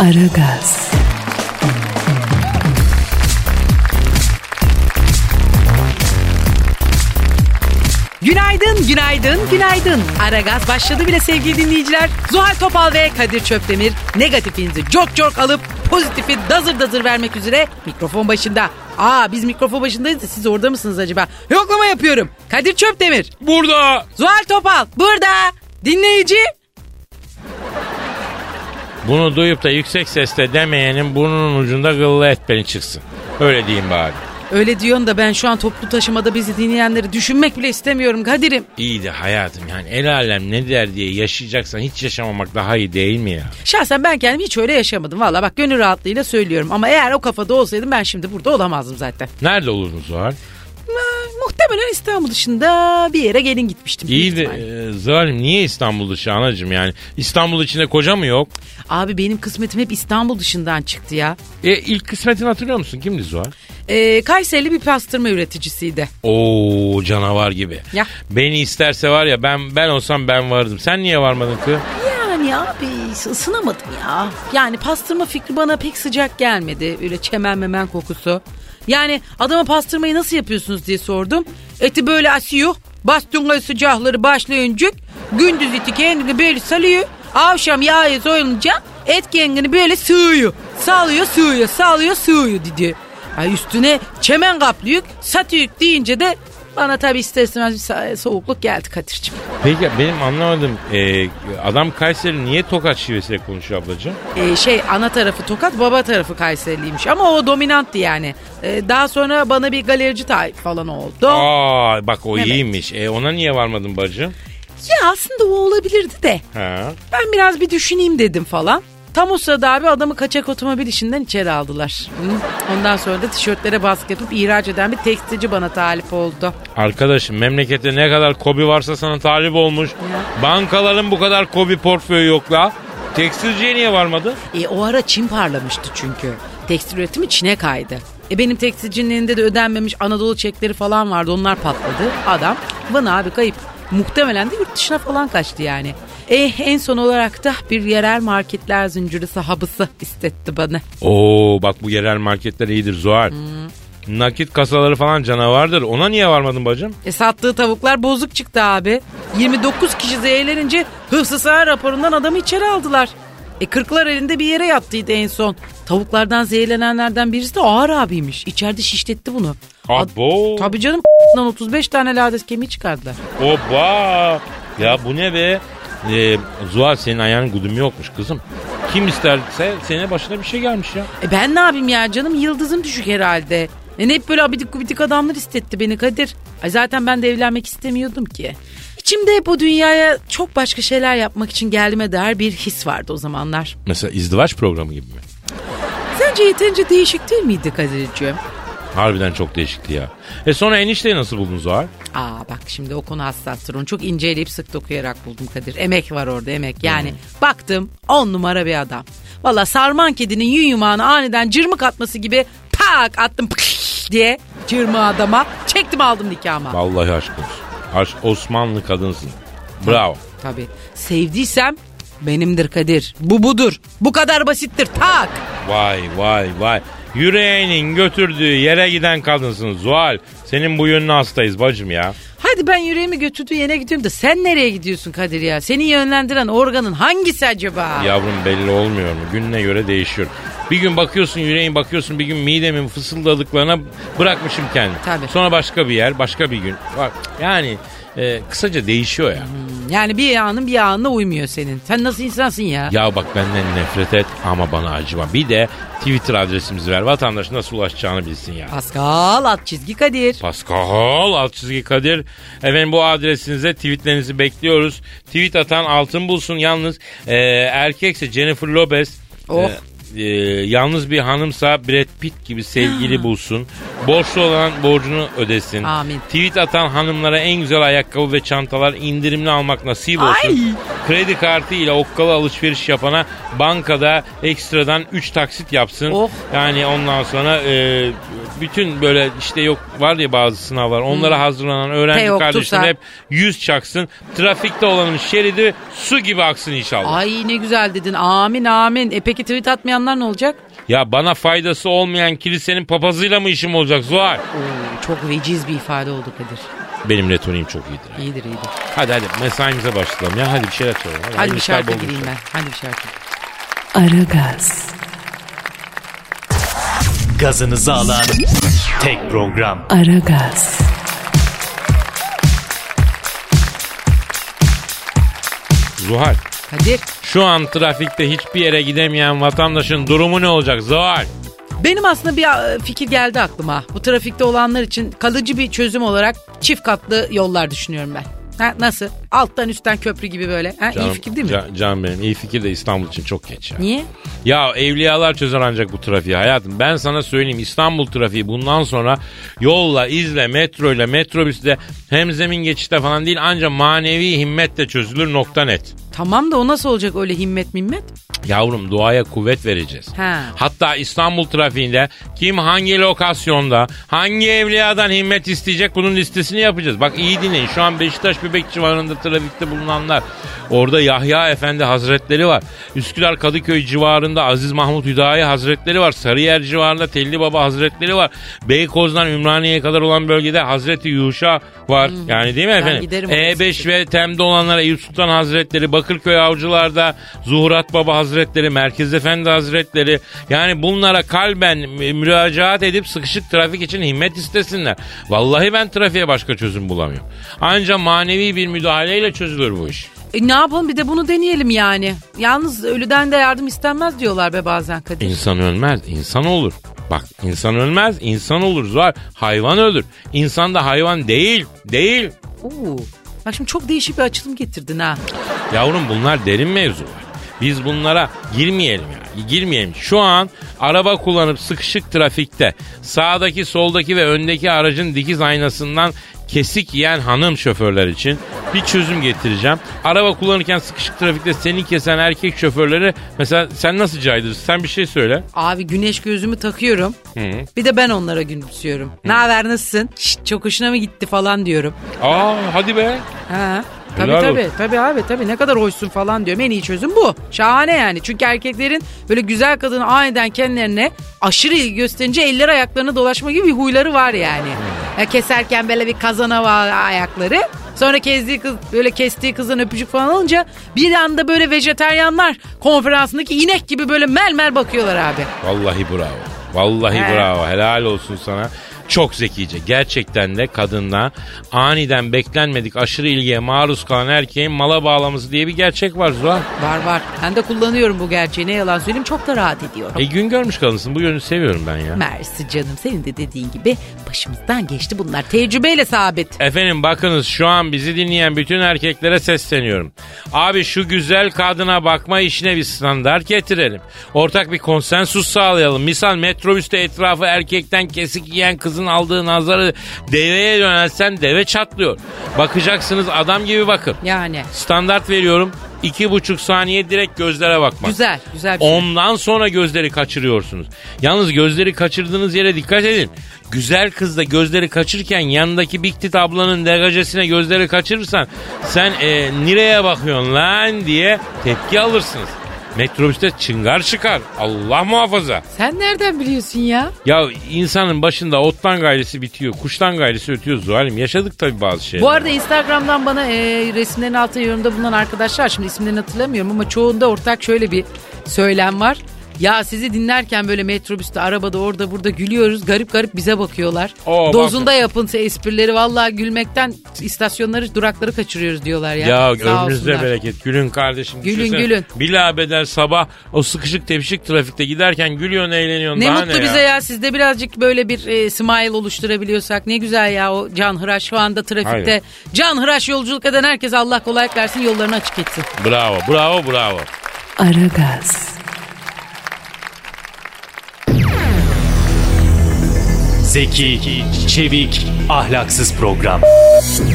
Aragaz, Günaydın, günaydın, günaydın. Ara gaz başladı bile sevgili dinleyiciler. Zuhal Topal ve Kadir Çöptemir negatifinizi çok çok alıp pozitifi dazır dazır vermek üzere mikrofon başında. Aa biz mikrofon başındayız da siz orada mısınız acaba? Yoklama yapıyorum. Kadir Çöptemir. Burada. Zuhal Topal burada. Dinleyici. Bunu duyup da yüksek sesle demeyenin burnunun ucunda gıllı et beni çıksın. Öyle diyeyim bari. Öyle diyorsun da ben şu an toplu taşımada bizi dinleyenleri düşünmek bile istemiyorum Kadir'im. İyi de hayatım yani el alem ne der diye yaşayacaksan hiç yaşamamak daha iyi değil mi ya? Şahsen ben kendim hiç öyle yaşamadım. Valla bak gönül rahatlığıyla söylüyorum. Ama eğer o kafada olsaydım ben şimdi burada olamazdım zaten. Nerede olurdun Zuhal? Muhtemelen İstanbul dışında bir yere gelin gitmiştim. İyi de e, Zalim niye İstanbul dışı anacım yani? İstanbul içinde koca mı yok? Abi benim kısmetim hep İstanbul dışından çıktı ya. E ilk kısmetini hatırlıyor musun? Kimdi Zuhal? Ee, Kayserili bir pastırma üreticisiydi. Oo canavar gibi. Ya. Beni isterse var ya ben ben olsam ben vardım. Sen niye varmadın kız? Yani abi ısınamadım ya. Yani pastırma fikri bana pek sıcak gelmedi. Öyle çemen memen kokusu. Yani adama pastırmayı nasıl yapıyorsunuz diye sordum. Eti böyle asıyor. Bastonla sıcakları başlayınca gündüz eti kendini böyle salıyor. Akşam yağı soyulunca et kendini böyle sığıyor. Salıyor sığıyor salıyor sığıyor dedi. Ay üstüne çemen kaplıyor satıyor deyince de bana tabi ister istemez bir so- soğukluk geldi Kadir'cim. Peki benim anlamadım. e, adam Kayseri niye tokat şivesiyle konuşuyor ablacığım? Ee, şey ana tarafı Tokat baba tarafı Kayseriliymiş ama o dominanttı yani. Ee, daha sonra bana bir galerici tayf falan oldu. Aa bak o Evet. iyiymiş. E, ona niye varmadın bacım? Ya aslında o olabilirdi de Ha. ben biraz bir düşüneyim dedim falan. Tam o sırada abi adamı kaçak otomobil işinden içeri aldılar. Hı. Ondan sonra da tişörtlere baskı yapıp ihraç eden bir tekstilci bana talip oldu. Arkadaşım memlekette ne kadar kobi varsa sana talip olmuş. Bankaların bu kadar kobi portföyü yok la. Tekstilciye niye varmadı? E, o ara Çin parlamıştı çünkü. Tekstil üretimi Çin'e kaydı. E benim tekstilcinin de ödenmemiş Anadolu çekleri falan vardı onlar patladı. Adam Van abi kayıp. Muhtemelen de yurt dışına falan kaçtı yani. E en son olarak da bir yerel marketler zinciri sahabısı istetti bana. Oo bak bu yerel marketler iyidir Zuhal. Nakit kasaları falan canavardır. Ona niye varmadın bacım? E sattığı tavuklar bozuk çıktı abi. 29 kişi zehirlenince hıfzı raporundan adamı içeri aldılar. E kırklar elinde bir yere yattıydı en son. Tavuklardan zehirlenenlerden birisi de ağır abiymiş. İçeride şişletti bunu. Ad- Abo. Tabii canım 35 tane lades kemiği çıkardılar. Oba. Ya bu ne be? Ee, Zuhal senin ayağın gudum yokmuş kızım. Kim isterse senin başına bir şey gelmiş ya. E ben ne yapayım ya canım yıldızım düşük herhalde. E hep böyle abidik gubidik adamlar istetti beni Kadir. Ay zaten ben de evlenmek istemiyordum ki. İçimde hep bu dünyaya çok başka şeyler yapmak için geldiğime dair bir his vardı o zamanlar. Mesela izdivaç programı gibi mi? Sence yeterince değişik değil miydi Kadir'ciğim? Harbiden çok değişikti ya. E sonra enişteyi nasıl buldun Zuhal? Aa bak şimdi o konu hassastır. Onu çok inceleyip sık dokuyarak buldum Kadir. Emek var orada emek. Yani baktım on numara bir adam. Valla sarman kedinin yün yumağına aniden cırmık atması gibi tak attım pıkş diye cırmı adama. Çektim aldım nikahıma. Vallahi aşk olsun. Aşk Osmanlı kadınsın. Bravo. Tabii. Sevdiysem benimdir Kadir. Bu budur. Bu kadar basittir. Tak. Vay vay vay. Yüreğinin götürdüğü yere giden kadınsın Zuhal. Senin bu yönüne hastayız bacım ya. Hadi ben yüreğimi götürdüğü yere gidiyorum da sen nereye gidiyorsun Kadir ya? Seni yönlendiren organın hangisi acaba? Yavrum belli olmuyor mu? Gününe göre değişiyor. Bir gün bakıyorsun yüreğin bakıyorsun bir gün midemin fısıldadıklarına bırakmışım kendimi. Tabii. Sonra başka bir yer başka bir gün. Bak yani e, kısaca değişiyor ya. Yani bir anın bir anına uymuyor senin. Sen nasıl insansın ya? Ya bak benden nefret et ama bana acıma. Bir de Twitter adresimizi ver. Vatandaş nasıl ulaşacağını bilsin ya. Pascal alt çizgi Kadir. Pascal alt çizgi Kadir. Efendim bu adresinize tweetlerinizi bekliyoruz. Tweet atan altın bulsun. Yalnız e, erkekse Jennifer Lopez. Oh. e, e, yalnız bir hanımsa Brad Pitt gibi sevgili bulsun. Borçlu olan borcunu ödesin. Amin. Tweet atan hanımlara en güzel ayakkabı ve çantalar indirimli almak nasip olsun. Ay. Kredi kartı ile okkalı alışveriş yapana bankada ekstradan 3 taksit yapsın. Oh. Yani ondan sonra e, bütün böyle işte yok var ya bazı sınavlar onlara hazırlanan öğrenci Teok, kardeşler TUS'a. hep 100 çaksın. Trafikte olanın şeridi su gibi aksın inşallah. Ay ne güzel dedin. Amin amin. E peki tweet atmayanlar ne olacak? Ya bana faydası olmayan kilisenin papazıyla mı işim olacak Zuhal? Oo, çok veciz bir ifade oldu Kadir. Benim retoriğim çok iyidir. İyidir iyidir. Hadi hadi mesaimize başlayalım ya. Hadi bir şeyler çalalım. Hadi bir şarkı bol gireyim ben. Hadi bir şarkı. Aragaz, Gazınızı alan tek program. Aragaz, Zuhal Kadir. şu an trafikte hiçbir yere gidemeyen vatandaşın durumu ne olacak Zuhal? Benim aslında bir e, fikir geldi aklıma. Bu trafikte olanlar için kalıcı bir çözüm olarak çift katlı yollar düşünüyorum ben. Ha, nasıl? Alttan üstten köprü gibi böyle. Ha, iyi fikir değil mi? Can, can benim iyi fikir de İstanbul için çok geç ya. Niye? Ya evliyalar çözer ancak bu trafiği hayatım. Ben sana söyleyeyim İstanbul trafiği bundan sonra yolla, izle, metroyla, metrobüsle hem zemin geçişte falan değil ancak manevi himmetle çözülür nokta net. Tamam da o nasıl olacak öyle himmet mimmet? Yavrum duaya kuvvet vereceğiz. Ha. Hatta İstanbul trafiğinde kim hangi lokasyonda hangi evliyadan himmet isteyecek bunun listesini yapacağız. Bak iyi dinleyin şu an Beşiktaş Bebek civarında trafikte bulunanlar. Orada Yahya Efendi Hazretleri var. Üsküdar Kadıköy civarında Aziz Mahmut Hüdayi Hazretleri var. Sarıyer civarında Telli Baba Hazretleri var. Beykoz'dan Ümraniye'ye kadar olan bölgede Hazreti Yuşa var. Yani değil mi efendim? Hmm. giderim oraya E5 ve Tem'de olanlara Eyüp Sultan Hazretleri, Bakırköy Avcılar'da Zuhurat Baba Hazretleri, Merkez Efendi Hazretleri. Yani bunlara kalben mü- müracaat edip sıkışık trafik için himmet istesinler. Vallahi ben trafiğe başka çözüm bulamıyorum. Ancak manevi bir müdahaleyle çözülür bu iş. E, ne yapalım bir de bunu deneyelim yani. Yalnız ölüden de yardım istenmez diyorlar be bazen Kadir. İnsan ölmez, insan olur. Bak insan ölmez, insan olur. Zuhal. Hayvan ölür. İnsan da hayvan değil, değil. Oo. Bak şimdi çok değişik bir açılım getirdin ha. Yavrum bunlar derin mevzular. Biz bunlara girmeyelim ya. Girmeyelim. Şu an araba kullanıp sıkışık trafikte sağdaki, soldaki ve öndeki aracın dikiz aynasından kesik yiyen hanım şoförler için bir çözüm getireceğim. Araba kullanırken sıkışık trafikte seni kesen erkek şoförleri mesela sen nasıl caydırırsın? Sen bir şey söyle. Abi güneş gözümü takıyorum. Hı. Bir de ben onlara gülümsüyorum. Ne haber nasılsın? Şşt, çok hoşuna mı gitti falan diyorum. Aa hadi be. Ha. Tabii Helal tabii. olsun. Tabii abi tabii ne kadar hoşsun falan diyorum. En iyi çözüm bu. Şahane yani. Çünkü erkeklerin böyle güzel kadını aniden kendilerine aşırı ilgi gösterince eller ayaklarına dolaşma gibi bir huyları var yani. Keserken böyle bir kazana var ayakları. Sonra kestiği kız böyle kestiği kızın öpücük falan alınca bir anda böyle vejeteryanlar konferansındaki inek gibi böyle mel mel bakıyorlar abi. Vallahi bravo. Vallahi He. bravo. Helal olsun sana. Çok zekice. Gerçekten de kadınla aniden beklenmedik aşırı ilgiye maruz kalan erkeğin mala bağlaması diye bir gerçek var Zuhal. Var var. Ben de kullanıyorum bu gerçeği. Ne yalan söyleyeyim çok da rahat ediyorum. E gün görmüş kadınsın. Bu yönü seviyorum ben ya. Mersi canım senin de dediğin gibi başımızdan geçti bunlar. Tecrübeyle sabit. Efendim bakınız şu an bizi dinleyen bütün erkeklere sesleniyorum. Abi şu güzel kadına bakma işine bir standart getirelim. Ortak bir konsensus sağlayalım. Misal metrobüste etrafı erkekten kesik yiyen kızın aldığı nazarı deveye yönelsen deve çatlıyor. Bakacaksınız adam gibi bakın. Yani Standart veriyorum. iki buçuk saniye direkt gözlere bakmak. güzel güzel bir şey. Ondan sonra gözleri kaçırıyorsunuz. Yalnız gözleri kaçırdığınız yere dikkat edin. Güzel kız da gözleri kaçırırken yanındaki Big Tit ablanın degajesine gözleri kaçırırsan sen e, nereye bakıyorsun lan diye tepki alırsınız. Metrobüste çıngar çıkar. Allah muhafaza. Sen nereden biliyorsun ya? Ya insanın başında ottan gayrisi bitiyor. Kuştan gayrisi ötüyor Zuhal'im. Yaşadık tabii bazı şeyler. Bu arada Instagram'dan bana e, resimlerin altına yorumda bulunan arkadaşlar şimdi isimlerini hatırlamıyorum ama çoğunda ortak şöyle bir söylem var. Ya sizi dinlerken böyle metrobüste, arabada, orada, burada gülüyoruz. Garip garip bize bakıyorlar. Oo, Dozunda yapın esprileri. Vallahi gülmekten istasyonları, durakları kaçırıyoruz diyorlar ya. Ya Sağ ömrünüzde olsunlar. bereket. Gülün kardeşim. Gülün, Düşünsene, gülün. Bilabeder sabah o sıkışık tepişik trafikte giderken gülüyorsun eğleniyorsun. Ne Daha mutlu ne bize ya. Sizde birazcık böyle bir e, smile oluşturabiliyorsak ne güzel ya o can hıraş şu anda trafikte. Aynen. Can hıraş yolculuk eden herkes Allah kolaylık versin yollarını açık etsin. Bravo bravo bravo. Aragaz, Zeki, çevik, ahlaksız program.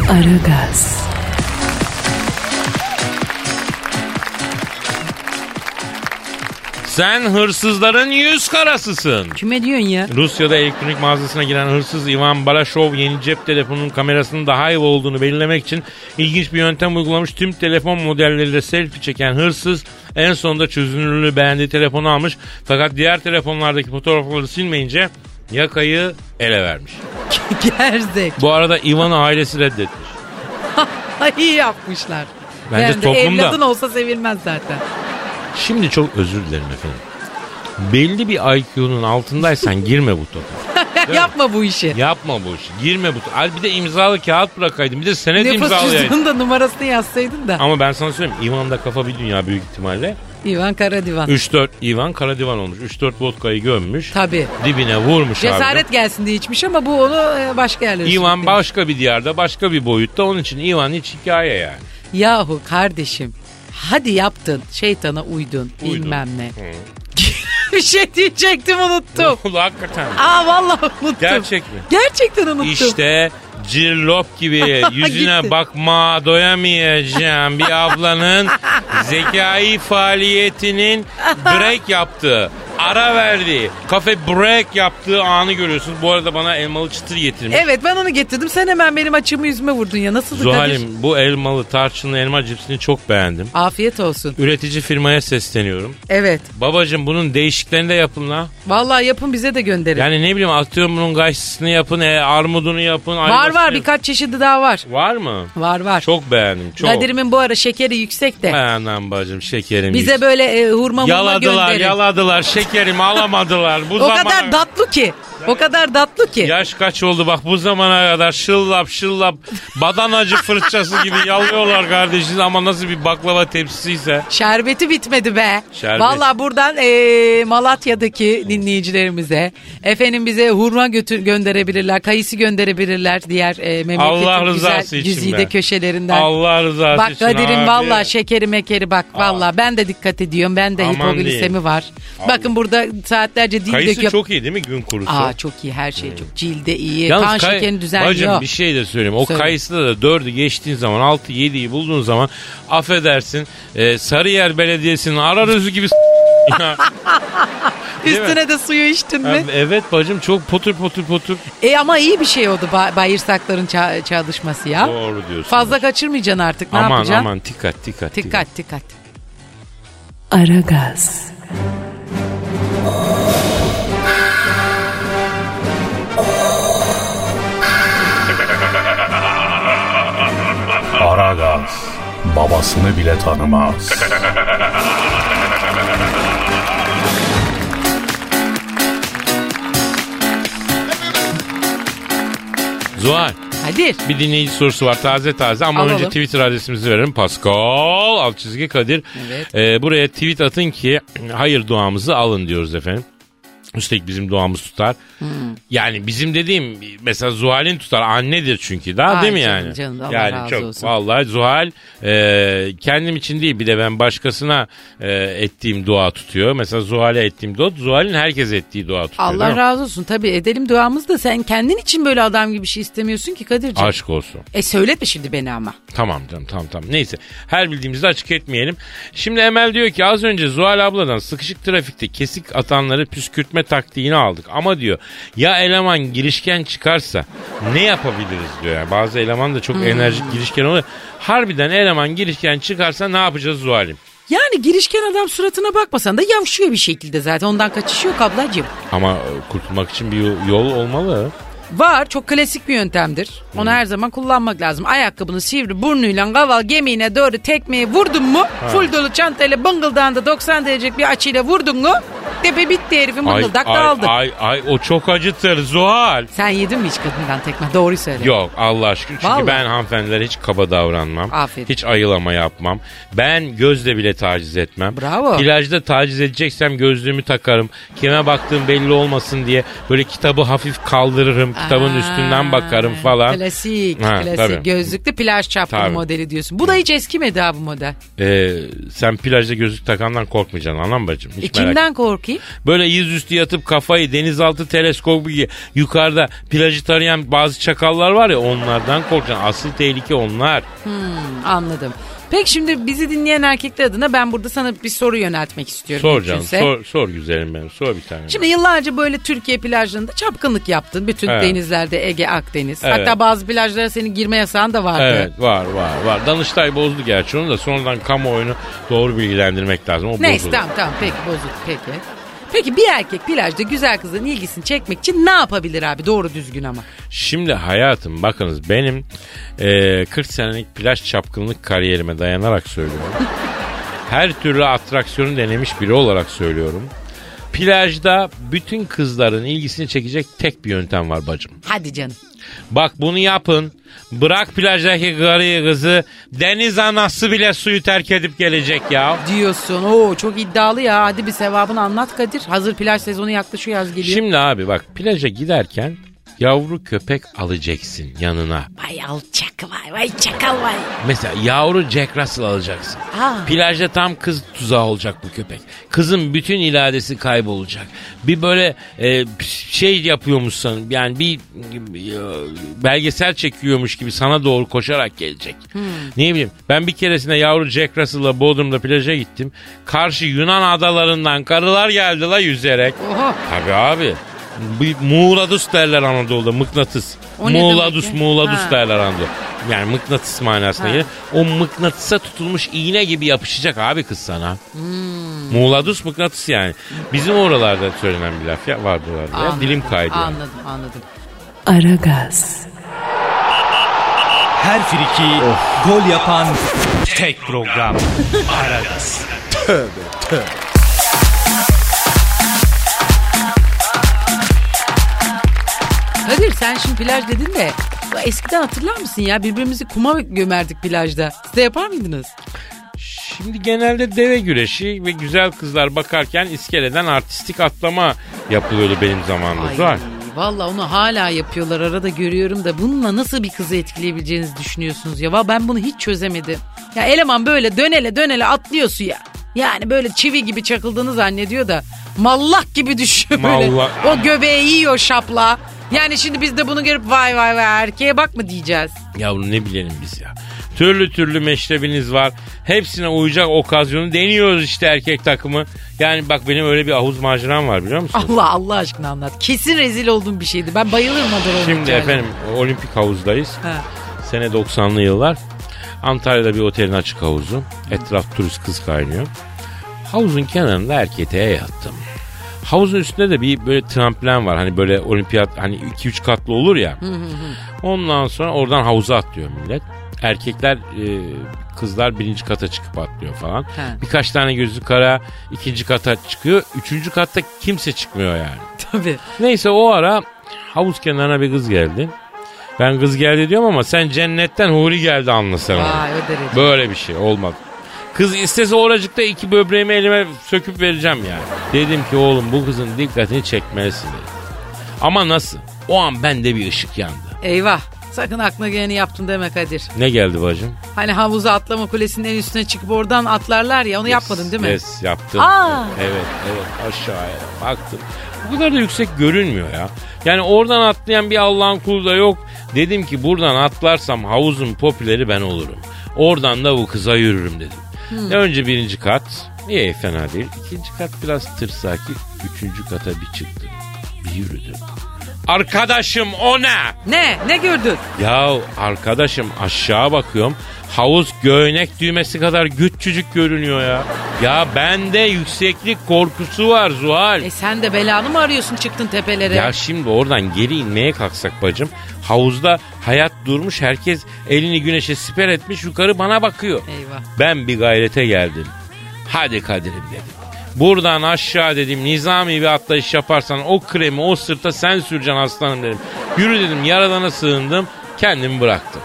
Aragaz, Sen hırsızların yüz karasısın. Kime diyorsun ya? Rusya'da elektronik mağazasına giren hırsız Ivan Balashov yeni cep telefonunun kamerasının daha iyi olduğunu belirlemek için ilginç bir yöntem uygulamış. Tüm telefon modelleriyle selfie çeken hırsız en sonunda çözünürlüğü beğendiği telefonu almış. Fakat diğer telefonlardaki fotoğrafları silmeyince yakayı ele vermiş. Gerzek. Bu arada Ivan'ı ailesi reddetmiş. İyi yapmışlar. Bence Yani toplumda- Evladın olsa sevilmez zaten. Şimdi çok özür dilerim efendim. Belli bir IQ'nun altındaysan girme bu topa. Yapma bu işi. Yapma bu işi. Girme bu topa. Bir de imzalı kağıt bırakaydın. Bir de senet Nüfus imzalayaydın. cüzdanında numarasını yazsaydın da. Ama ben sana söyleyeyim Ivan'da kafa bir dünya büyük ihtimalle. İvan Karadivan. 3-4 Ivan kara divan olmuş. 3-4 vodkayı gömmüş. Tabii. Dibine vurmuş Cesaret gelsin diye içmiş ama bu onu e, başka yerlere abi. Ivan başka bir diyarda başka bir boyutta. Onun için Ivan hiç hikaye yani. Yahu kardeşim hadi yaptın şeytana uydun, Uydun. bilmem ne. bir şey diyecektim unuttum. Ulan hakikaten. Aa vallahi unuttum. Gerçek mi? Gerçekten unuttum. İşte cirlop gibi yüzüne bakma doyamayacağım bir ablanın zekai faaliyetinin break yaptığı, ara verdiği, kafe break yaptığı anı görüyorsunuz. Bu arada bana elmalı çıtır getirmiş. Evet ben onu getirdim. Sen hemen benim açımı yüzüme vurdun ya. Kadir? Zuhal'im bu elmalı tarçınlı elma cipsini çok beğendim. Afiyet olsun. Üretici firmaya sesleniyorum. Evet. Babacım bunun değişiklerini de yapın la. Vallahi yapın bize de gönderin. Yani ne bileyim atıyorum bunun gaysısını yapın, e, armudunu yapın. var var yapın. birkaç çeşidi daha var. Var mı? Var var. Çok beğendim çok. Kadir'imin bu ara şekeri yüksek de. Anam bacım şekerim. Bize böyle e, hurma murma Yaladılar gönderin. yaladılar şekerimi alamadılar. Bu o zamana... kadar tatlı ki. O kadar tatlı ki. Yaş kaç oldu bak bu zamana kadar şıllap şıllap badanacı fırçası gibi yalıyorlar kardeşiniz ama nasıl bir baklava tepsisiyse. Şerbeti bitmedi be. Şerbet. Valla buradan e, Malatya'daki dinleyicilerimize efendim bize hurma götür gönderebilirler, kayısı gönderebilirler diğer e, memleketin Allah güzel güzide be. köşelerinden. Allah rızası Bak için Kadir'in abi. valla şekeri mekeri bak valla ben de dikkat ediyorum. Ben de Aman hipoglisemi diyeyim. var. Bakın burada saatlerce dil Kayısı döküyor. çok iyi değil mi gün kurusu? Aa çok iyi her şey çok cilde iyi. Yalnız kan kay- şekerini düzenliyor. Bacım bir şey de söyleyeyim. O Söyle. kayısıda da dördü geçtiğin zaman altı yediyi bulduğun zaman affedersin e, Sarıyer Belediyesi'nin arar özü gibi mi? Üstüne de suyu içtin mi? Evet bacım çok potur potur potur. E ama iyi bir şey oldu ba- bağırsakların ça- çalışması ya. Doğru diyorsun. Fazla kaçırmayacaksın artık ne aman yapacaksın? aman dikkat dikkat. Dikkat dikkat. Aragaz, Aragaz babasını bile tanımaz. Zuhal Kadir. bir dinleyici sorusu var taze taze ama Alalım. önce Twitter adresimizi verelim. Pascal alt çizgi Kadir. Evet. Ee, buraya tweet atın ki hayır duamızı alın diyoruz efendim. Üstelik bizim duamız tutar. Hmm. Yani bizim dediğim mesela Zuhal'in tutar. Annedir çünkü daha Ay değil mi canım, yani? canım, Allah yani razı çok olsun. vallahi Zuhal e, kendim için değil bir de ben başkasına e, ettiğim dua tutuyor. Mesela Zuhal'e ettiğim dua Zuhal'in herkes ettiği dua tutuyor. Allah razı olsun. Tabii edelim duamızı da sen kendin için böyle adam gibi bir şey istemiyorsun ki Kadir'ciğim. Aşk olsun. E söyletme şimdi beni ama. Tamam canım tamam tamam. Neyse her bildiğimizi açık etmeyelim. Şimdi Emel diyor ki az önce Zuhal abladan sıkışık trafikte kesik atanları püskürtme taktiğini aldık. Ama diyor ya eleman girişken çıkarsa ne yapabiliriz diyor. Yani bazı eleman da çok enerjik girişken oluyor. Harbiden eleman girişken çıkarsa ne yapacağız Zuhal'im? Yani girişken adam suratına bakmasan da yavşıyor bir şekilde zaten. Ondan kaçış yok ablacığım. Ama e, kurtulmak için bir yol- yol olmalı. Var çok klasik bir yöntemdir. Onu her zaman kullanmak lazım. Ayakkabını sivri burnuyla kaval gemiğine doğru tekmeyi vurdun mu? Full dolu çantayla bıngıldağında 90 derecelik bir açıyla vurdun mu? Tepe bitti herifin ay, dağıldı. ay, ay, o çok acıtır Zuhal. Sen yedin mi hiç kadından tekme? Doğruyu söyle. Yok Allah aşkına çünkü Vallahi. ben hanımefendilere hiç kaba davranmam. Aferin. Hiç ayılama yapmam. Ben gözle bile taciz etmem. Bravo. Plajda taciz edeceksem gözlüğümü takarım. Kime baktığım belli olmasın diye böyle kitabı hafif kaldırırım. Kitabın Aa, üstünden bakarım falan. Klasik, Ha, klasik. tabii. Gözlüklü plaj çapkını Tabii. modeli diyorsun. Bu da hiç eskimedi ha bu model. Ee, sen plajda gözlük takandan korkmayacaksın anlam bacım. Hiç E kimden korkayım? Böyle yüzüstü yatıp kafayı denizaltı teleskobu gibi yukarıda plajı tarayan bazı çakallar var ya onlardan korkacaksın. Asıl tehlike onlar. Anladım. Peki şimdi bizi dinleyen erkekler adına ben burada sana bir soru yöneltmek istiyorum. Sor canım mümkünse. sor, sor güzelim benim sor bir tane. Şimdi yıllarca böyle Türkiye plajlarında çapkınlık yaptın. Bütün Evet. denizlerde Ege, Akdeniz. Evet. Hatta bazı plajlara senin girme yasağın da vardı. Evet var var var. Danıştay bozdu gerçi onu da sonradan kamuoyunu doğru bilgilendirmek lazım. O Neyse bozuldu. tamam tamam peki bozuldu peki. Peki bir erkek plajda güzel kızın ilgisini çekmek için ne yapabilir abi doğru düzgün ama? Şimdi hayatım bakınız benim e, 40 senelik plaj çapkınlık kariyerime dayanarak söylüyorum. Her türlü atraksiyonu denemiş biri olarak söylüyorum. Plajda bütün kızların ilgisini çekecek tek bir yöntem var bacım. Hadi canım. Bak bunu yapın. Bırak plajdaki karıyı kızı. Deniz anası bile suyu terk edip gelecek ya. Diyorsun o çok iddialı ya hadi bir sevabını anlat Kadir. Hazır plaj sezonu yaklaşıyor yaz geliyor. Şimdi abi bak plaja giderken yavru köpek alacaksın yanına. Vay alçak vay vay çakal vay. Mesela yavru Jack Russell alacaksın. Aa. Plajda tam kız tuzağı olacak bu köpek. Kızın bütün iradesi kaybolacak. Bir böyle e, şey yapıyormuşsun yani bir e, belgesel çekiyormuş gibi sana doğru koşarak gelecek. Ne bileyim ben bir keresinde yavru Jack Russell'la Bodrum'da plaja gittim. Karşı Yunan adalarından karılar geldi la yüzerek. Oha. Tabii abi. Bir Muğladus derler Anadolu'da mıknatıs. O Muğladus ya? Muğladus Ha. derler Anadolu. Yani mıknatıs manasına gelir. O mıknatısa tutulmuş iğne gibi yapışacak abi kız sana. Hmm. Muğladus mıknatıs yani. Bizim oralarda söylenen bir laf ya vardı vardı ya. Anladım, Dilim kaydı. yani. Anladım anladım. Aragaz, Her friki gol yapan tek program. Aragaz. Kadir sen şimdi plaj dedin de eskiden hatırlar mısın ya birbirimizi kuma gömerdik plajda. Siz de yapar mıydınız? Şimdi genelde deve güreşi ve güzel kızlar bakarken iskeleden artistik atlama yapılıyordu benim zamanımda. Ay. Valla onu hala yapıyorlar arada görüyorum da bununla nasıl bir kızı etkileyebileceğinizi düşünüyorsunuz ya. Ben bunu hiç çözemedim. Ya eleman böyle dönele dönele atlıyor suya. Yani böyle çivi gibi çakıldığını zannediyor da mallak gibi düşüyor böyle. Mallak. O göbeği yiyor şapla. Yani şimdi biz de bunu görüp vay vay vay erkeğe bak mı diyeceğiz. Yavrum ne bilelim biz ya. Türlü türlü meşrebiniz var. Hepsine uyacak okazyonu deniyoruz işte erkek takımı. Yani bak benim öyle bir havuz maceram var biliyor musun? Allah Allah aşkına anlat. Kesin rezil olduğum bir şeydi. Ben bayılırım Adana Şimdi olunca. efendim olimpik havuzdayız. Ha. Sene 90'lı yıllar. Antalya'da bir otelin açık havuzu. Etraf turist kız kaynıyor. Havuzun kenarında erkeğe yattım. Havuzun üstünde de bir böyle tramplen var. Hani böyle olimpiyat hani 2-3 katlı olur ya. Ondan sonra oradan havuza atlıyor millet. Erkekler e, kızlar birinci kata çıkıp atlıyor falan. He. Birkaç tane gözü kara ikinci kata çıkıyor. Üçüncü katta kimse çıkmıyor yani. Tabii. Neyse o ara havuz kenarına bir kız geldi. Ben kız geldi diyorum ama sen cennetten huri geldi anlasana. Vay o derece. Böyle bir şey olmadı. Kız istese oracıkta iki böbreğimi elime söküp vereceğim yani. Dedim ki oğlum bu kızın dikkatini çekmelisin dedim. Ama nasıl? O an bende bir ışık yandı. Eyvah. Sakın aklına geleni yaptın deme Kadir. Ne geldi bacım? Hani havuza atlama kulesinin en üstüne çıkıp oradan atlarlar ya onu yapmadın değil mi? Yes yaptım. Aa. Evet evet aşağıya baktım. Bu kadar da yüksek görünmüyor ya. Yani oradan atlayan bir Allah'ın kulu da yok. Dedim ki buradan atlarsam havuzun popüleri ben olurum. Oradan da bu kıza yürürüm dedim. Hmm. Önce birinci kat. İyi fena değil. İkinci kat biraz tırsaki. Üçüncü kata bir çıktım. Bir yürüdüm. Arkadaşım o ne? Ne? Ne gördün? Ya arkadaşım aşağı bakıyorum. Havuz göğnek düğmesi kadar küçücük görünüyor ya. Ya bende yükseklik korkusu var Zuhal. E sen de belanı mı arıyorsun çıktın tepelere? Ya şimdi oradan geri inmeye kalksak bacım. Havuzda hayat durmuş herkes elini güneşe siper etmiş yukarı bana bakıyor. Eyvah. Ben bir gayrete geldim. Hadi Kadir'im dedim. Buradan aşağı dedim nizami bir atlayış yaparsan o kremi o sırta sen süreceksin aslanım dedim. Yürü dedim yaradana sığındım kendimi bıraktım.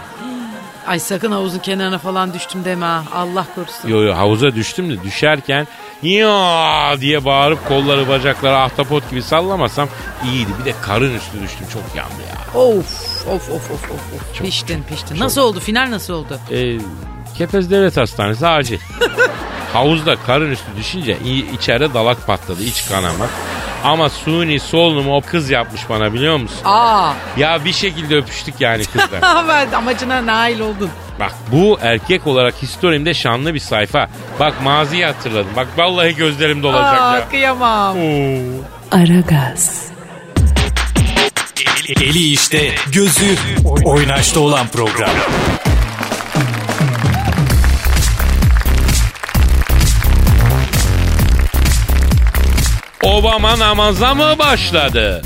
Ay sakın havuzun kenarına falan düştüm deme ha. Allah korusun. Yo yo havuza düştüm de düşerken ya diye bağırıp kolları bacakları ahtapot gibi sallamasam iyiydi. Bir de karın üstü düştüm çok yandı ya. Of of of of of. of. piştin piştin. Nasıl oldu final nasıl oldu? Ee, Kepez Devlet Hastanesi acil. Havuzda karın üstü düşünce içeride dalak patladı iç kanama. Ama suni solunumu o kız yapmış bana biliyor musun? Aa Ya bir şekilde öpüştük yani kızla. ama amacına nail oldun. Bak bu erkek olarak historimde şanlı bir sayfa. Bak maziyi hatırladım. Bak vallahi gözlerim dolacak Aa ya. kıyamam. Oo. Aragaz, Eli, eli işte, gözü oynaşta olan program. Obama namaza mı başladı?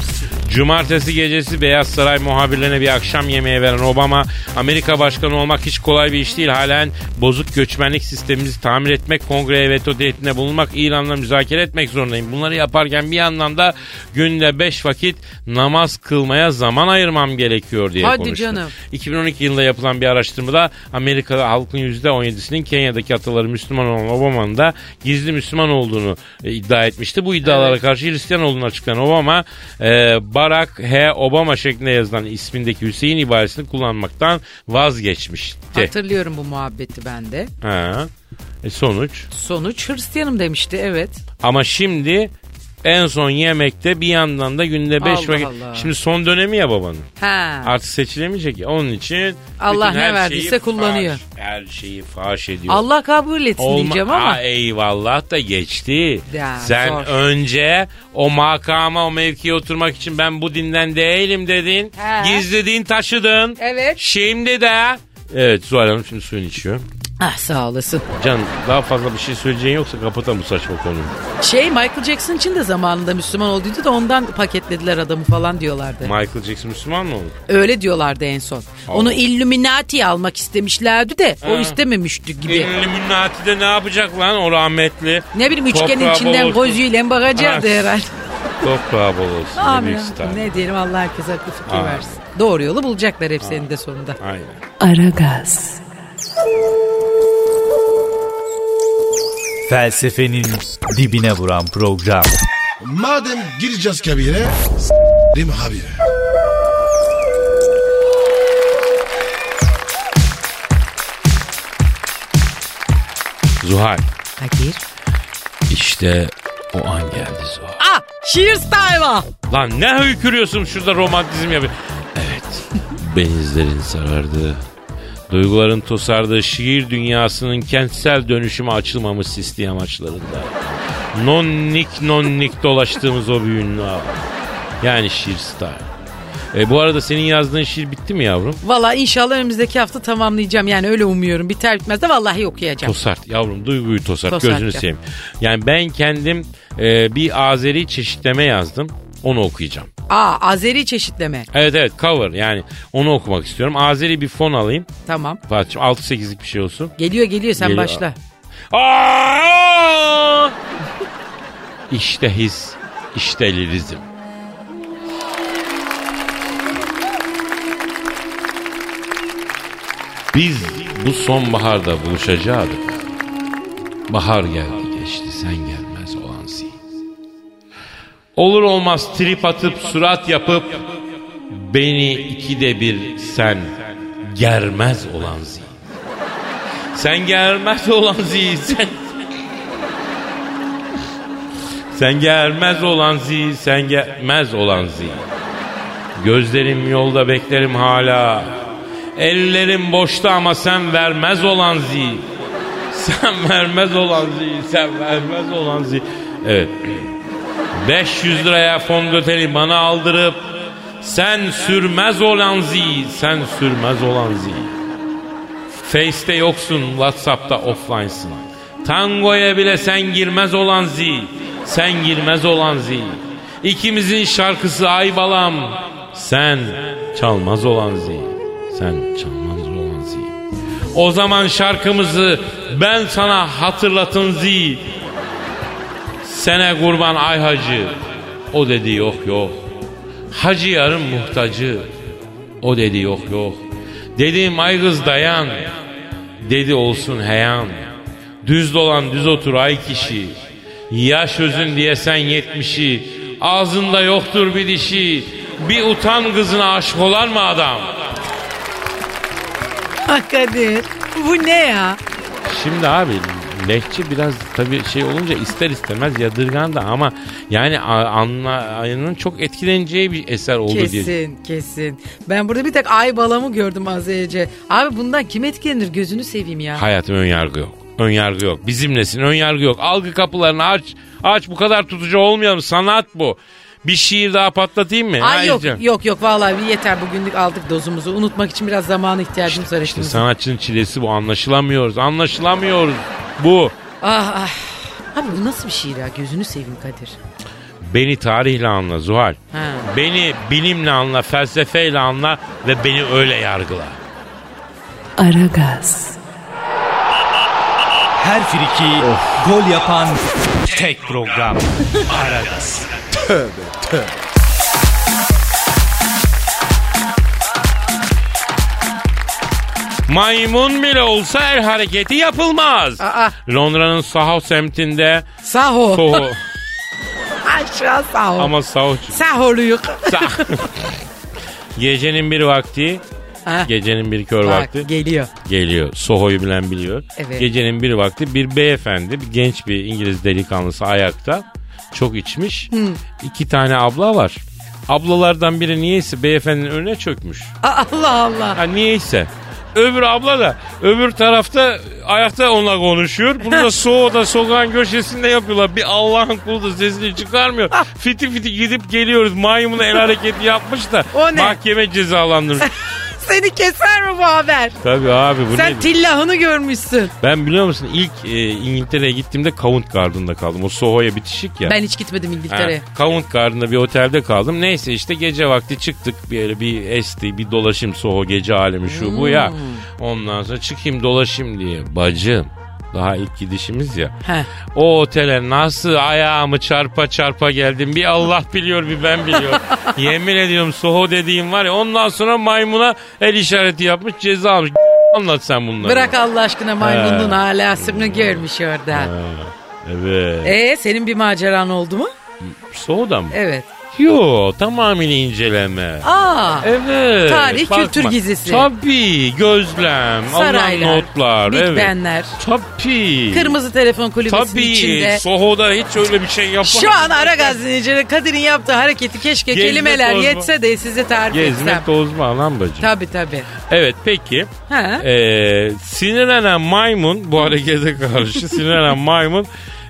Cumartesi gecesi Beyaz Saray muhabirlerine bir akşam yemeği veren Obama, Amerika başkanı olmak hiç kolay bir iş değil. Halen bozuk göçmenlik sistemimizi tamir etmek, kongreye veto tehditinde bulunmak, İran'la müzakere etmek zorundayım. Bunları yaparken bir yandan da günde 5 vakit namaz kılmaya zaman ayırmam gerekiyor diye Hadi konuştu. canım. 2012 yılında yapılan bir araştırmada Amerika'da halkın %17'sinin Kenya'daki ataları Müslüman olan Obama'nın da gizli Müslüman olduğunu e, iddia etmişti. Bu iddialara karşı Hristiyan olduğunu açıklayan Obama e, Barack H. Obama şeklinde yazılan ismindeki Hüseyin ibaresini kullanmaktan vazgeçmişti. Hatırlıyorum bu muhabbeti ben de. Ha. E sonuç. Sonuç Hristiyanım demişti evet. Ama şimdi en son yemekte bir yandan da günde 5 Allah vakit. Allah. Şimdi son dönemi ya babanın. Ha. Artık seçilemeyecek ya. Onun için Allah ne verdiyse kullanıyor. faş- her şeyi faş ediyor. Allah kabul etsin Olma- diyeceğim ama. Ha, eyvallah da geçti. Ya, Sen zor. önce o makama o mevkiye oturmak için ben bu dinden değilim dedin. He. Gizlediğin taşıdın. Evet. Şimdi de. Evet Zuhal Hanım şimdi suyunu içiyor. Ah sağ olasın. Can daha fazla bir şey söyleyeceğin yoksa kapatalım bu saçma konuyu. Şey Michael Jackson için de zamanında Müslüman olduydu da ondan paketlediler adamı falan diyorlardı. Michael Jackson Müslüman mı oldu? Öyle diyorlardı en son. Onu Illuminati'ye almak istemişlerdi de o Ha. istememişti gibi. Illuminati'de ne yapacak lan o rahmetli? Ne bileyim üçgenin Toprağı içinden gözüyle bakacaktı Ha. herhalde. Toprağı bol olsun. Ne Amin. Ne diyelim Allah herkese akıl fikir versin. Doğru yolu bulacaklar hepsinin de sonunda. Aynen. Aragaz, Felsefenin dibine vuran program. Madem gireceğiz kabire s**rim abi. Zuhal. Kadir. İşte o an geldi Zuhal. Ah şiir style'a. Lan ne hükürüyorsun şurada romantizm yapıyor. Evet. Benizlerin sarardığı, duyguların tosardığı şiir dünyasının kentsel dönüşüme açılmamış sisli amaçlarında. Nonnik nonnik dolaştığımız o büyünlü ağ. Yani şiir style. E, bu arada senin yazdığın şiir bitti mi yavrum? Valla inşallah önümüzdeki hafta tamamlayacağım. Yani öyle umuyorum. Biter bitmez de vallahi okuyacağım. Tosart yavrum duyguyu tosart, Tosart gözünü seveyim. Yani ben kendim e, bir Azeri çeşitleme yazdım. Onu okuyacağım. Aa Azeri çeşitleme. Evet evet cover yani onu okumak istiyorum. Azeri bir fon alayım. Tamam. Fatih'im 6-8'lik bir şey olsun. Geliyor geliyor sen Geliyor. başla. Aa! İşte his, işte lirizm. Biz bu sonbaharda buluşacaktık. Bahar geldi geçti sen olansi. Olur olmaz trip atıp surat yapıp beni ikide bir sen germez olan zi. Sen gelmez olan zi sen. Sen gelmez olan zi sen gelmez olan zi. Gözlerim yolda beklerim hala. Ellerim boşta ama sen vermez olan zi. Sen vermez olan zi. Sen vermez olan zi. Evet. 500 liraya fondöteni bana aldırıp sen sürmez olan zi. Sen sürmez olan zi. Face'te yoksun, Whatsapp'ta offline'sın. Tangoya bile sen girmez olan zi. Sen girmez olan zi. İkimizin şarkısı ay balam. Sen çalmaz olan zi. Sen çalmaz olan zi. O zaman şarkımızı ben sana hatırlatın zi. Sene kurban ay hacı. O dedi yok yok. Hacı yarın muhtacı. O dedi yok yok. Dedim ay kız dayan. Dedi olsun heyan. Düz dolan düz otur ay kişi. Yaş özün diye sen yetmişi. Ağzında yoktur bir dişi. Bir utan kızına aşık olar mı adam? Ha Kadir bu ne ya? Şimdi abi lehçe biraz tabii şey olunca ister istemez yadırgan da ama yani a- anlayanın çok etkileneceği bir eser oldu diye. Kesin kesin. Ben burada bir tek ay balamı gördüm az önce. Abi bundan kim etkilenir gözünü seveyim ya. Hayatım ön yargı yok. Ön yargı yok. Bizimlesin ön yargı yok. Algı kapılarını aç. Aç bu kadar tutucu olmayalım. Sanat bu. Bir şiir daha patlatayım mı? Ay yok yok yok vallahi yeter bugünlük aldık dozumuzu. Unutmak için biraz zamana ihtiyacımız var İşte sanatçının çilesi bu. Anlaşılamıyoruz. Anlaşılamıyoruz. Bu. Ah ah. Abi bu nasıl bir şiir ya gözünü seveyim Kadir. Beni tarihle anla Zuhal. Ha. Beni bilimle anla, felsefeyle anla ve beni öyle yargıla. Aragaz, Her friki gol yapan tek program. Aragaz. Maymun bile olsa el hareketi yapılmaz. Aa. Londra'nın Soho semtinde Saho. Soho Aşağı saho. ama Soho Saholuyuk. Sa- Gecenin bir vakti Ha. Gecenin bir kör Bak vakti geliyor. geliyor. Soho'yu bilen biliyor. Evet. Gecenin bir vakti bir beyefendi, bir genç bir İngiliz delikanlısı ayakta. Çok içmiş. İki tane abla var. Ablalardan biri niyeyse beyefendinin önüne çökmüş. Allah Allah. Ha niyeyse. Öbür abla da öbür tarafta ayakta onunla konuşuyor. Bunu da Soğu'da sokağın köşesinde yapıyorlar. Bir Allah'ın kulu da sesini çıkarmıyor. fiti fiti gidip geliyoruz. Maymuna el hareketi yapmış da O ne? mahkeme cezalandırmış. Seni keser mi bu haber? Tabii abi bu Sen ne? tillahını görmüşsün. Ben biliyor musun ilk e, İngiltere'ye gittiğimde Covent Garden'da kaldım. O Soho'ya bitişik ya. Ben hiç gitmedim İngiltere'ye. Ha, Covent Garden'da bir otelde kaldım. Neyse işte gece vakti çıktık. Bir, bir esti, bir dolaşım Soho gece alemi şu bu ya. Hmm. Ondan sonra çıkayım dolaşayım diye. Bacım daha ilk gidişimiz ya. Heh. O otele nasıl ayağımı çarpa çarpa geldim. Bir Allah biliyor bir ben biliyorum. Yemin ediyorum Soho dediğim var ya ondan sonra maymuna el işareti yapmış ceza almış. Anlat sen bunları. Bırak Allah aşkına maymunun He. alasını görmüş orada. Ha, Evet. Ee senin bir maceran oldu mu? Soho'da mı? Evet. Yo tamamıyla inceleme. Aa. Evet. Tarih, kültür gizlisi. Tabii gözlem, alınan Saraylar, notlar. Big evet. Ben'ler, Tabii. kırmızı telefon kulübesinin Tabii. içinde. Soho'da hiç öyle bir şey yapamam. Şu an ara gazetecileri Kadir'in yaptığı hareketi keşke Gezmek kelimeler olmaz. yetse de size tarif etsem. Gezmek tozma lan bacım. Tabii tabii. Evet peki. Ha? Ee, sinirlenen maymun bu harekete karşı sinirlenen maymun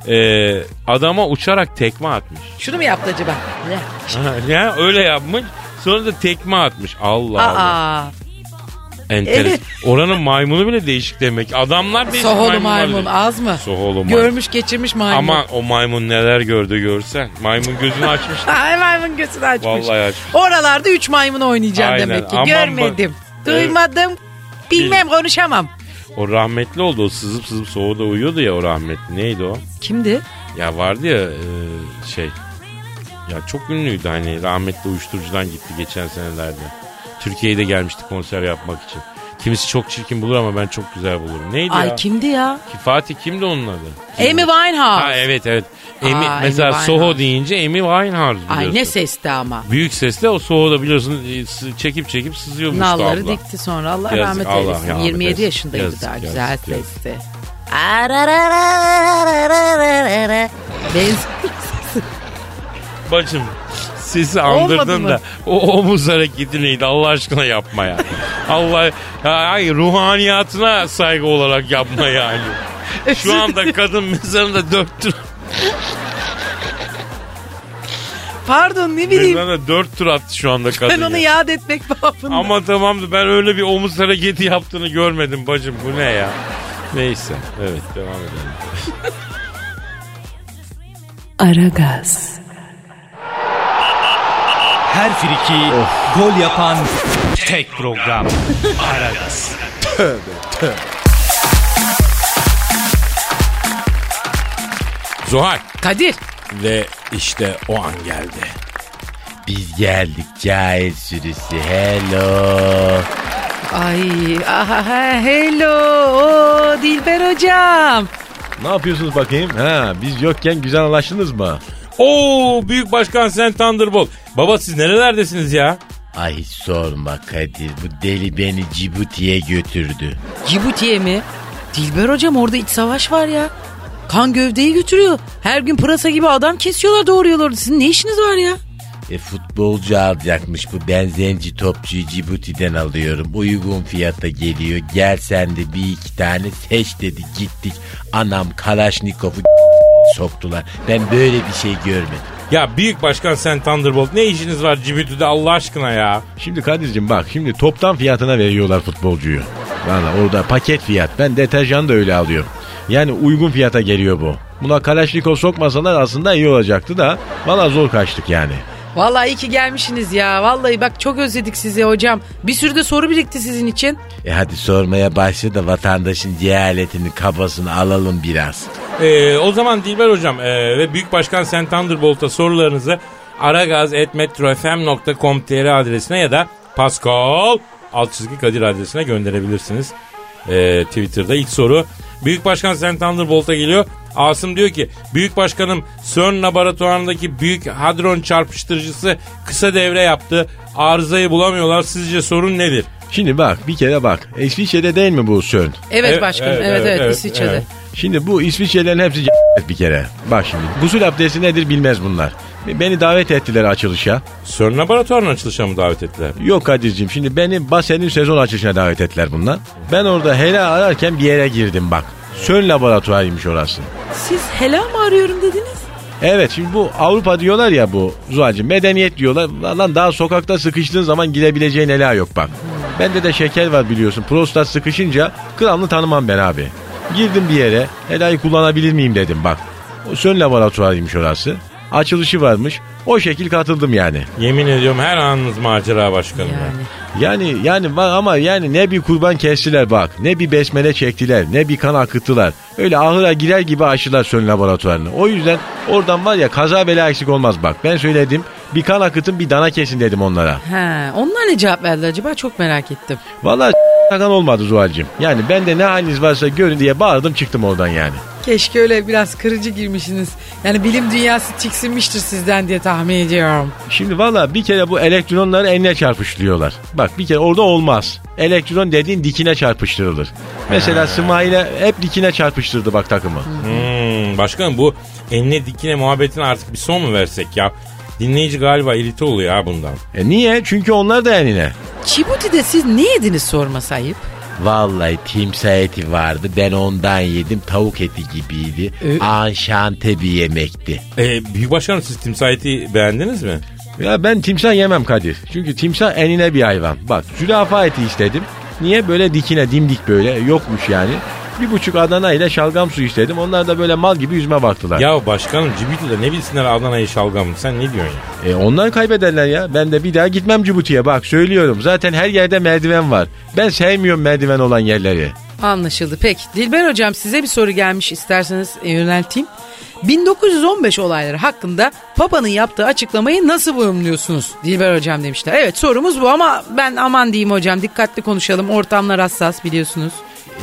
e, adama uçarak tekme atmış. Şunu mu yaptı acaba? Ne? Ya öyle yapmış. Sonra da tekme atmış. Allah Allah. Aa. Enteres. Evet. Oranın maymunu bile değişik demek. Adamlar değişik Soholu maymun değil. az mı? Soholu maymun. Görmüş geçirmiş maymun. Ama o maymun neler gördü görsen. Maymun gözünü açmış. Ay maymun gözünü açmış. Vallahi açmış. Oralarda üç maymun oynayacağım Aynen. demek ki. Aman Görmedim. bak- Duymadım. Bilmem konuşamam. O rahmetli oldu. O sızıp sızıp soğuda uyuyordu ya o rahmetli. Neydi o? Kimdi? Ya vardı ya e, şey. Ya çok ünlüydü hani rahmetli uyuşturucudan gitti geçen senelerde. Türkiye'ye de gelmişti konser yapmak için. Kimisi çok çirkin bulur ama ben çok güzel bulurum. Neydi Ay ya? kimdi ya? Ki Fatih kimdi onun adı? Amy Winehouse. Ha evet evet. Amy, Aa, mesela Amy Soho deyince Amy Winehouse biliyorsun. Ay ne sesti ama. Büyük sesle o Soho'da biliyorsun e, çekip çekip sızıyormuş Nalları abla. dikti sonra Allah Yazık, rahmet Allah eylesin. rahmet 27 eylesin. yaşındaydı Yazık, daha yazık, güzel yazık. sesti. Benziyor. Bacım sesi Olmadı andırdın mı? da o omuz hareketi neydi Allah aşkına yapma ya. Allah ya, ay ruhaniyatına saygı olarak yapma yani. Şu anda kadın mezarında dört tur, Pardon ne bileyim. mezarında dört tur attı şu anda kadın. Ben onu ya. yad etmek babında. Ama tamamdı ben öyle bir omuz hareketi yaptığını görmedim bacım bu ne ya. Neyse evet devam edelim. Aragaz, Her friki gol yapan tek program. Aragaz. Zuhal Kadir. Ve işte o an geldi. Biz geldik cahil sürüsü. Hello. Ay aha, hello Oo, Dilber hocam. Ne yapıyorsunuz bakayım? Ha, biz yokken güzel anlaştınız mı? Oo Büyük Başkan Sen Thunderbolt. Baba siz nerelerdesiniz ya? Ay sorma Kadir. Bu deli beni Cibuti'ye götürdü. Cibuti'ye mi? Dilber hocam orada iç savaş var ya. Kan gövdeyi götürüyor. Her gün pırasa gibi adam kesiyorlar doğruyorlar. Sizin ne işiniz var ya? E futbolcu alacakmış bu. Ben zenci topçuyu Cibuti'den alıyorum. Uygun fiyata geliyor. Gel sen de bir iki tane seç dedi. Gittik. Anam Kalaşnikov'u soktular. Ben böyle bir şey görmedim. Ya Büyük Başkan Sen Thunderbolt ne işiniz var Cibuti'de Allah aşkına ya? Şimdi Kadir'cim bak şimdi toptan fiyatına veriyorlar futbolcuyu. Valla orada paket fiyat. Ben deterjan da öyle alıyorum. Yani uygun fiyata geliyor bu. Buna Kalaşnikov sokmasalar aslında iyi olacaktı da valla zor kaçtık yani. Vallahi iyi ki gelmişsiniz ya. Vallahi bak çok özledik sizi hocam. Bir sürü de soru birikti sizin için. E hadi sormaya başla da vatandaşın cehaletini kafasını alalım biraz. Ee, o zaman Dilber Hocam e, ve Büyük Başkan Sen Thunderbolt'a sorularınızı aragaz.metrofm.com.tr adresine ya da Pascal alt çizgi Kadir adresine gönderebilirsiniz. Ee, Twitter'da ilk soru. Büyük Başkan Sen Thunderbolt'a geliyor. Asım diyor ki Büyük Başkanım CERN laboratuvarındaki büyük hadron çarpıştırıcısı kısa devre yaptı. Arızayı bulamıyorlar. Sizce sorun nedir? Şimdi bak bir kere bak. İsviçre'de değil mi bu CERN? Evet, başkanım. evet, Evet evet, evet, İsviçre'de. evet. Şimdi bu İsviçrelerin hepsi c- bir kere. Bak şimdi gusül abdesti nedir bilmez bunlar. Beni davet ettiler açılışa. CERN laboratuvarının açılışına mı davet ettiler? Yok Kadir'cim şimdi beni Basen'in sezon açılışına davet ettiler bunlar. Ben orada helal ararken bir yere girdim bak. CERN laboratuvarıymış orası. Siz helal mı arıyorum dediniz? Evet şimdi bu Avrupa diyorlar ya bu Zuhal'cığım medeniyet diyorlar. Lan daha sokakta sıkıştığın zaman girebileceğin ela yok bak. Bende de şeker var biliyorsun. Prostat sıkışınca kralını tanımam ben abi. Girdim bir yere helayı kullanabilir miyim dedim bak. O sön laboratuvarıymış orası. Açılışı varmış. O şekil katıldım yani. Yemin ediyorum her anınız macera başkanım. ya. Yani. Yani yani ama yani ne bir kurban kestiler bak. Ne bir besmele çektiler. Ne bir kan akıttılar. Öyle ahıra girer gibi aşılar sön laboratuvarını. O yüzden oradan var ya kaza bela eksik olmaz bak. Ben söyledim bir kan akıtın bir dana kesin dedim onlara. He, onlar ne cevap verdi acaba çok merak ettim. Vallahi kan olmadı Zuhal'cığım. Yani ben de ne haliniz varsa görün diye bağırdım çıktım oradan yani. Keşke öyle biraz kırıcı girmişsiniz. Yani bilim dünyası tiksinmiştir sizden diye tahmin ediyorum. Şimdi valla bir kere bu elektronları eline çarpıştırıyorlar. Bak bir kere orada olmaz. Elektron dediğin dikine çarpıştırılır. Mesela Smail'e hep dikine çarpıştırdı bak takımı. Hmm, başkanım bu enine dikine muhabbetine artık bir son mu versek ya? Dinleyici galiba irite oluyor ha bundan. E niye? Çünkü onlar da enine. Çibuti'de siz ne yediniz sorma sayıp? Vallahi timsah eti vardı. Ben ondan yedim. Tavuk eti gibiydi. Ee? Anşante bir yemekti. Ee, Büyük Başkanım siz timsah eti beğendiniz mi? Ya ben timsah yemem Kadir. Çünkü timsah enine bir hayvan. Bak zürafa eti istedim. Niye böyle dikine dimdik böyle yokmuş yani. Bir buçuk Adana ile şalgam su istedim. Onlar da böyle mal gibi yüzme baktılar. Ya başkanım Cibuti'de ne bilsinler Adana'yı şalgamı sen ne diyorsun ya? E onlar kaybederler ya. Ben de bir daha gitmem Cibuti'ye bak söylüyorum. Zaten her yerde merdiven var. Ben sevmiyorum merdiven olan yerleri. Anlaşıldı. Peki Dilber hocam size bir soru gelmiş isterseniz e, yönelteyim. 1915 olayları hakkında Papa'nın yaptığı açıklamayı nasıl yorumluyorsunuz? Dilber hocam demişler. Evet sorumuz bu ama ben aman diyeyim hocam dikkatli konuşalım. Ortamlar hassas biliyorsunuz.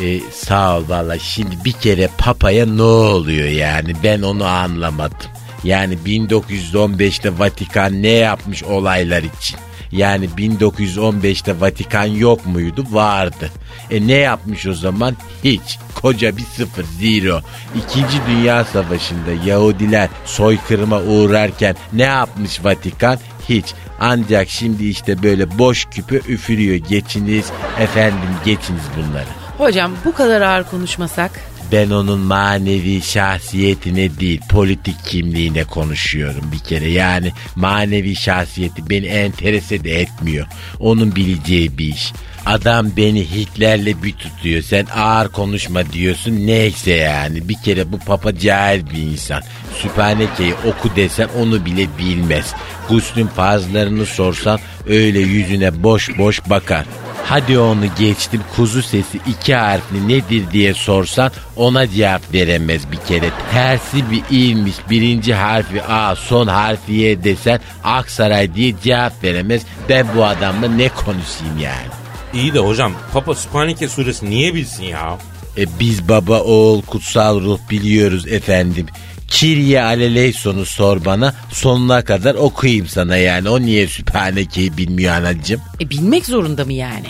Ee, sağ ol valla. Şimdi bir kere papaya ne oluyor yani? Ben onu anlamadım. Yani 1915'te Vatikan ne yapmış olaylar için? Yani 1915'te Vatikan yok muydu? Vardı. E ne yapmış o zaman? Hiç. Koca bir sıfır, zero. İkinci Dünya Savaşı'nda Yahudiler soykırıma uğrarken ne yapmış Vatikan? Hiç. Ancak şimdi işte böyle boş küpe üfürüyor. Geçiniz efendim geçiniz bunları. Hocam bu kadar ağır konuşmasak. Ben onun manevi şahsiyetine değil politik kimliğine konuşuyorum bir kere. Yani manevi şahsiyeti beni enterese de etmiyor. Onun bileceği bir iş. Adam beni Hitler'le bir tutuyor. Sen ağır konuşma diyorsun. Neyse yani. Bir kere bu papa cahil bir insan. Sübhaneke'yi oku desen onu bile bilmez. Guslün fazlarını sorsan öyle yüzüne boş boş bakar. Hadi onu geçtim kuzu sesi iki harfli nedir diye sorsan ona cevap veremez bir kere. Tersi bir ilmiş birinci harfi A son harfi Y desen Aksaray diye cevap veremez. Ben bu adamla ne konuşayım yani. İyi de hocam Papa Spanike suresi niye bilsin ya? E biz baba oğul kutsal ruh biliyoruz efendim. Kirye aleleysonu sor bana sonuna kadar okuyayım sana yani. O niye Sübhaneke'yi bilmiyor anacığım? E bilmek zorunda mı yani?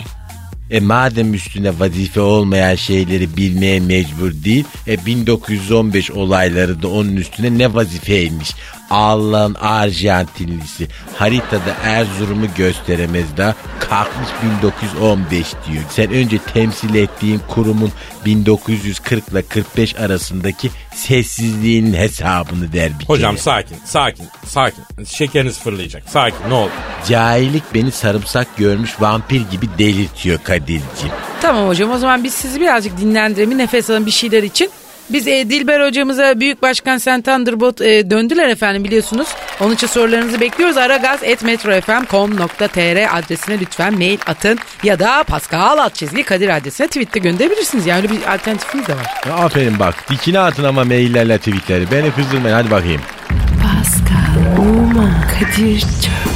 E madem üstüne vazife olmayan şeyleri bilmeye mecbur değil, e 1915 olayları da onun üstüne ne vazifeymiş. Allah'ın Arjantinlisi haritada Erzurum'u gösteremez daha kalkmış 1915 diyor. Sen önce temsil ettiğin kurumun 1940 ile 45 arasındaki sessizliğinin hesabını der bir Hocam kere. sakin sakin sakin. Şekeriniz fırlayacak. Sakin ne olur. Cahillik beni sarımsak görmüş vampir gibi delirtiyor Kadir'ciğim. Tamam hocam o zaman biz sizi birazcık dinlendirelim nefes alın bir şeyler için. Biz e, Dilber hocamıza Büyük Başkan Sen Thunderbolt e, döndüler efendim biliyorsunuz. Onun için sorularınızı bekliyoruz. aragaz.metrofm.com.tr adresine lütfen mail atın. Ya da Pascal alt çizgi Kadir adresine tweette gönderebilirsiniz. Yani öyle bir alternatifimiz de var. Ya aferin bak dikine atın ama maillerle tweetleri. Beni kızdırmayın hadi bakayım. Pascal, Oman, Kadir çok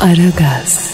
Aragaz.